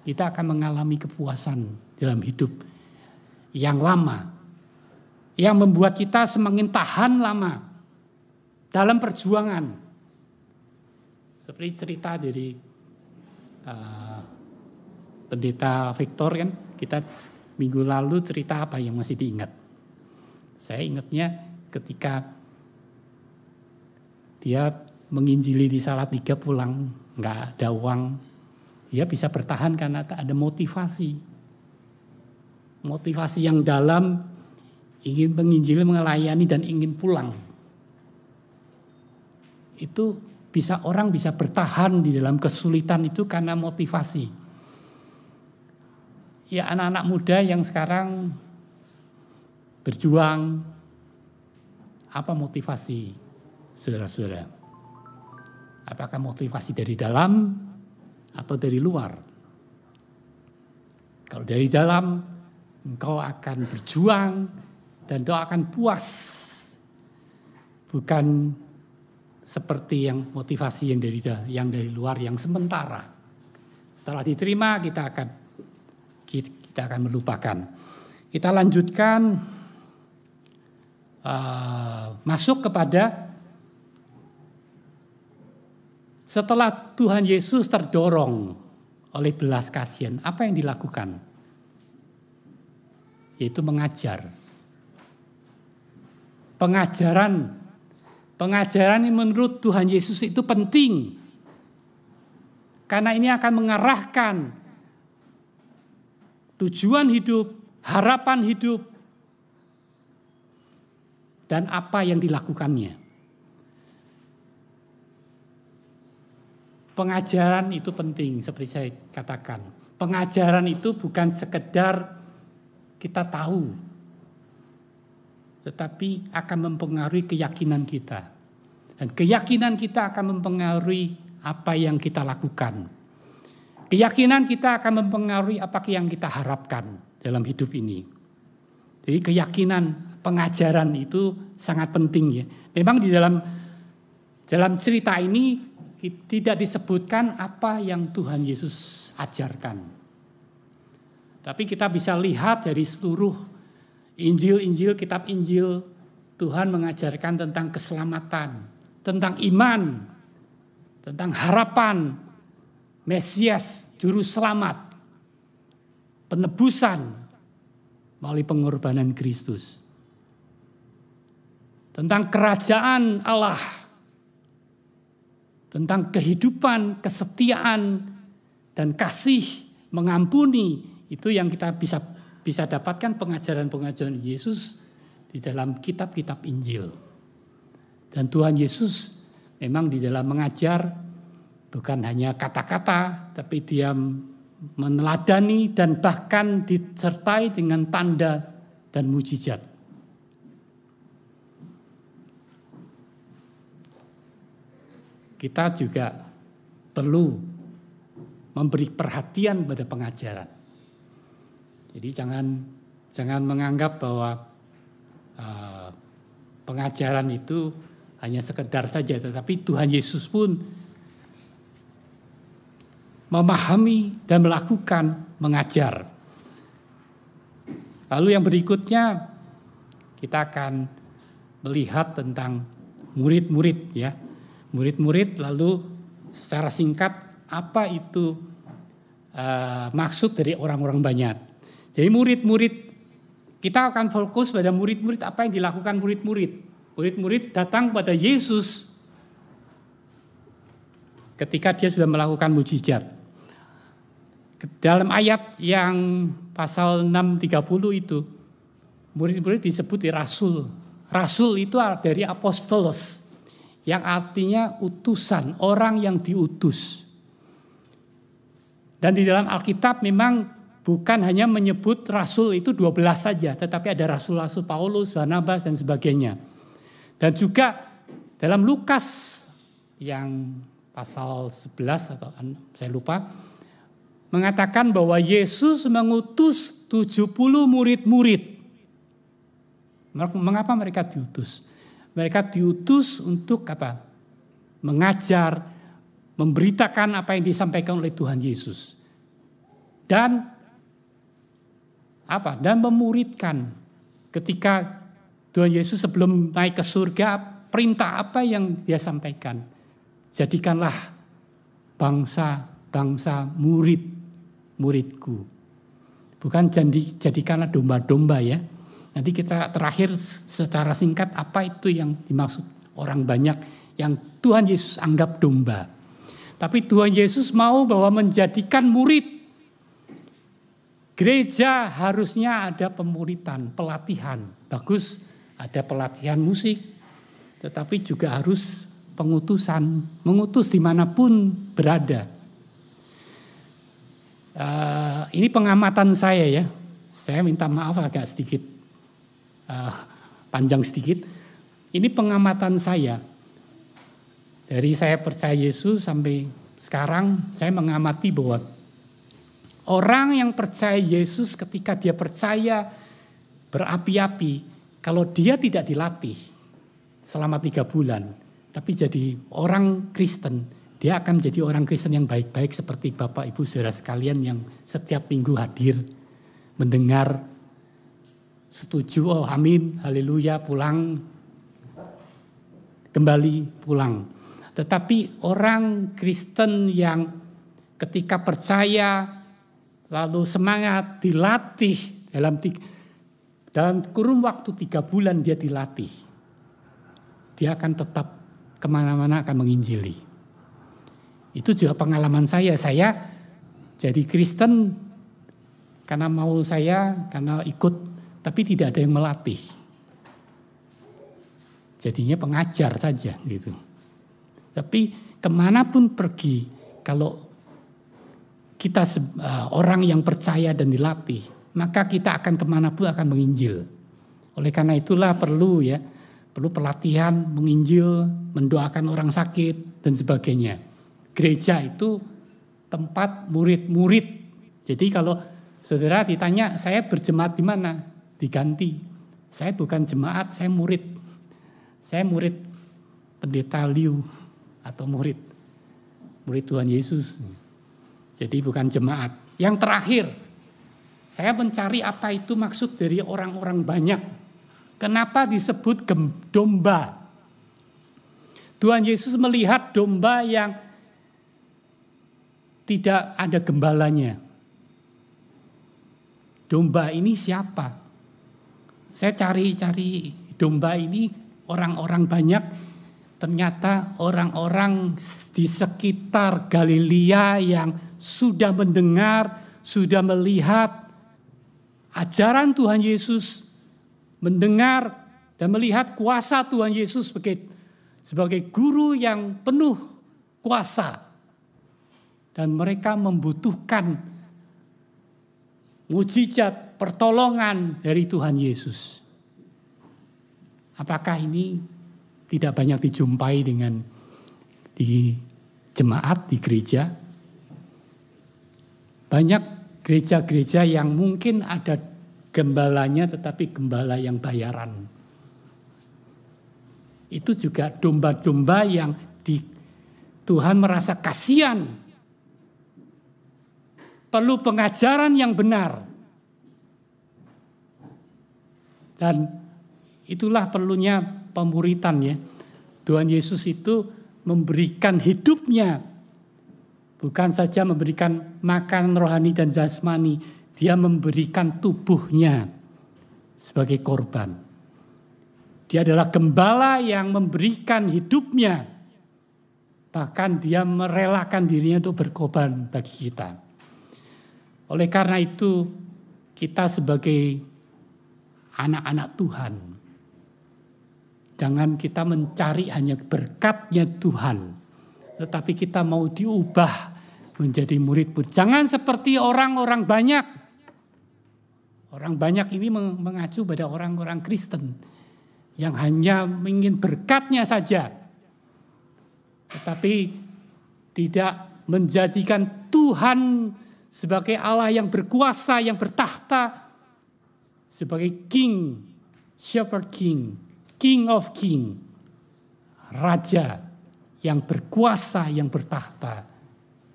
Kita akan mengalami kepuasan dalam hidup yang lama, yang membuat kita semakin tahan lama dalam perjuangan. Seperti cerita dari uh, pendeta Victor kan, kita minggu lalu cerita apa yang masih diingat. Saya ingatnya ketika dia menginjili di Salatiga pulang nggak ada uang, dia bisa bertahan karena ada motivasi. Motivasi yang dalam ingin menginjili, melayani dan ingin pulang. Itu bisa orang bisa bertahan di dalam kesulitan itu karena motivasi. Ya anak-anak muda yang sekarang berjuang apa motivasi saudara-saudara? Apakah motivasi dari dalam atau dari luar? Kalau dari dalam, engkau akan berjuang dan engkau akan puas. Bukan seperti yang motivasi yang dari yang dari luar yang sementara. Setelah diterima kita akan kita akan melupakan. Kita lanjutkan uh, masuk kepada setelah Tuhan Yesus terdorong oleh belas kasihan, apa yang dilakukan? Yaitu mengajar. Pengajaran Pengajaran yang menurut Tuhan Yesus itu penting. Karena ini akan mengarahkan tujuan hidup, harapan hidup, dan apa yang dilakukannya. Pengajaran itu penting, seperti saya katakan. Pengajaran itu bukan sekedar kita tahu tetapi akan mempengaruhi keyakinan kita. Dan keyakinan kita akan mempengaruhi apa yang kita lakukan. Keyakinan kita akan mempengaruhi apa yang kita harapkan dalam hidup ini. Jadi keyakinan pengajaran itu sangat penting ya. Memang di dalam dalam cerita ini tidak disebutkan apa yang Tuhan Yesus ajarkan. Tapi kita bisa lihat dari seluruh Injil-Injil, kitab Injil, Tuhan mengajarkan tentang keselamatan, tentang iman, tentang harapan, Mesias, Juru Selamat, penebusan melalui pengorbanan Kristus. Tentang kerajaan Allah, tentang kehidupan, kesetiaan, dan kasih mengampuni, itu yang kita bisa bisa dapatkan pengajaran-pengajaran Yesus di dalam kitab-kitab Injil. Dan Tuhan Yesus memang di dalam mengajar bukan hanya kata-kata, tapi dia meneladani dan bahkan disertai dengan tanda dan mujizat. Kita juga perlu memberi perhatian pada pengajaran. Jadi jangan jangan menganggap bahwa uh, pengajaran itu hanya sekedar saja, tetapi Tuhan Yesus pun memahami dan melakukan mengajar. Lalu yang berikutnya kita akan melihat tentang murid-murid ya. Murid-murid lalu secara singkat apa itu uh, maksud dari orang-orang banyak. Jadi murid-murid kita akan fokus pada murid-murid apa yang dilakukan murid-murid. Murid-murid datang pada Yesus ketika dia sudah melakukan mujizat. Dalam ayat yang pasal 630 itu murid-murid disebut rasul. Rasul itu dari apostolos yang artinya utusan, orang yang diutus. Dan di dalam Alkitab memang bukan hanya menyebut rasul itu 12 saja, tetapi ada rasul-rasul Paulus, Barnabas dan sebagainya. Dan juga dalam Lukas yang pasal 11 atau saya lupa mengatakan bahwa Yesus mengutus 70 murid-murid. Mengapa mereka diutus? Mereka diutus untuk apa? Mengajar, memberitakan apa yang disampaikan oleh Tuhan Yesus. Dan apa? Dan memuridkan. Ketika Tuhan Yesus sebelum naik ke surga, perintah apa yang dia sampaikan? Jadikanlah bangsa-bangsa murid, muridku. Bukan jadi, jadikanlah domba-domba ya. Nanti kita terakhir secara singkat apa itu yang dimaksud orang banyak yang Tuhan Yesus anggap domba. Tapi Tuhan Yesus mau bahwa menjadikan murid. Gereja harusnya ada pemuritan, pelatihan. Bagus ada pelatihan musik, tetapi juga harus pengutusan, mengutus di mana pun berada. Uh, ini pengamatan saya ya, saya minta maaf agak sedikit uh, panjang sedikit. Ini pengamatan saya. Dari saya percaya Yesus sampai sekarang saya mengamati bahwa orang yang percaya Yesus ketika dia percaya berapi-api, kalau dia tidak dilatih selama tiga bulan, tapi jadi orang Kristen, dia akan menjadi orang Kristen yang baik-baik seperti Bapak Ibu saudara sekalian yang setiap minggu hadir, mendengar, setuju, oh amin, haleluya, pulang, kembali pulang. Tetapi orang Kristen yang ketika percaya lalu semangat dilatih dalam dalam kurun waktu tiga bulan dia dilatih, dia akan tetap ke mana-mana akan menginjili. Itu juga pengalaman saya. Saya jadi Kristen karena mau saya, karena ikut, tapi tidak ada yang melatih. Jadinya pengajar saja gitu. Tapi ke mana pun pergi, kalau kita uh, orang yang percaya dan dilatih, maka kita akan ke mana pun akan menginjil. Oleh karena itulah perlu ya, perlu pelatihan menginjil, mendoakan orang sakit dan sebagainya. Gereja itu tempat murid-murid. Jadi kalau saudara ditanya saya berjemaat di mana, diganti. Saya bukan jemaat, saya murid. Saya murid pendeta Liu atau murid murid Tuhan Yesus. Jadi bukan jemaat. Yang terakhir, saya mencari apa itu maksud dari orang-orang banyak. Kenapa disebut domba? Tuhan Yesus melihat domba yang tidak ada gembalanya. Domba ini siapa? Saya cari-cari domba ini orang-orang banyak ternyata orang-orang di sekitar Galilea yang sudah mendengar, sudah melihat ajaran Tuhan Yesus, mendengar dan melihat kuasa Tuhan Yesus sebagai sebagai guru yang penuh kuasa. Dan mereka membutuhkan mujizat, pertolongan dari Tuhan Yesus. Apakah ini tidak banyak dijumpai dengan di jemaat, di gereja? Banyak gereja-gereja yang mungkin ada gembalanya tetapi gembala yang bayaran. Itu juga domba-domba yang di Tuhan merasa kasihan. Perlu pengajaran yang benar. Dan Itulah perlunya pemuritan ya. Tuhan Yesus itu memberikan hidupnya. Bukan saja memberikan makan rohani dan jasmani. Dia memberikan tubuhnya sebagai korban. Dia adalah gembala yang memberikan hidupnya. Bahkan dia merelakan dirinya untuk berkorban bagi kita. Oleh karena itu, kita sebagai anak-anak Tuhan, Jangan kita mencari hanya berkatnya Tuhan. Tetapi kita mau diubah menjadi murid-murid. Jangan seperti orang-orang banyak. Orang banyak ini mengacu pada orang-orang Kristen. Yang hanya ingin berkatnya saja. Tetapi tidak menjadikan Tuhan sebagai Allah yang berkuasa, yang bertahta. Sebagai King, Shepherd King King of King, Raja yang berkuasa, yang bertahta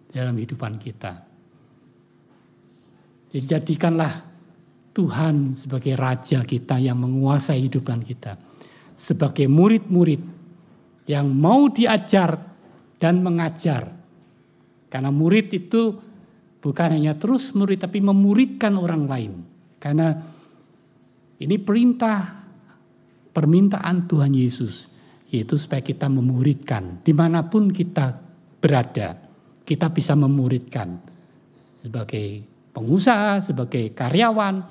dalam kehidupan kita. Jadi jadikanlah Tuhan sebagai Raja kita yang menguasai kehidupan kita. Sebagai murid-murid yang mau diajar dan mengajar. Karena murid itu bukan hanya terus murid tapi memuridkan orang lain. Karena ini perintah permintaan Tuhan Yesus yaitu supaya kita memuridkan. Di mana pun kita berada, kita bisa memuridkan sebagai pengusaha, sebagai karyawan,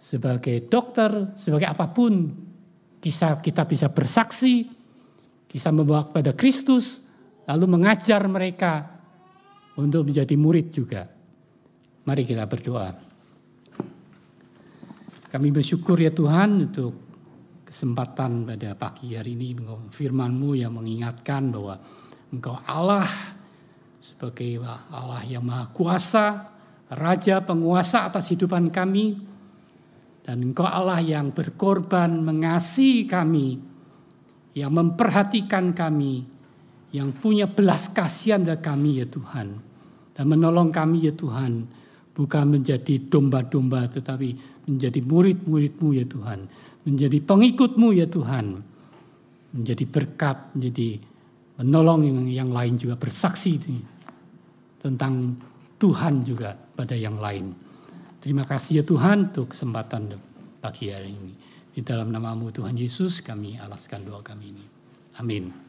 sebagai dokter, sebagai apa pun. Kisah kita bisa bersaksi, bisa membawa kepada Kristus, lalu mengajar mereka untuk menjadi murid juga. Mari kita berdoa. Kami bersyukur ya Tuhan untuk kesempatan pada pagi hari ini firman-Mu yang mengingatkan bahwa Engkau Allah sebagai Allah yang maha kuasa, Raja penguasa atas hidupan kami, dan Engkau Allah yang berkorban mengasihi kami, yang memperhatikan kami, yang punya belas kasihan pada kami ya Tuhan. Dan menolong kami ya Tuhan, bukan menjadi domba-domba tetapi menjadi murid-muridmu ya Tuhan. Menjadi pengikutmu ya Tuhan. Menjadi berkat, menjadi menolong yang, yang lain juga bersaksi tentang Tuhan juga pada yang lain. Terima kasih ya Tuhan untuk kesempatan pagi hari ini. Di dalam namamu Tuhan Yesus kami alaskan doa kami ini. Amin.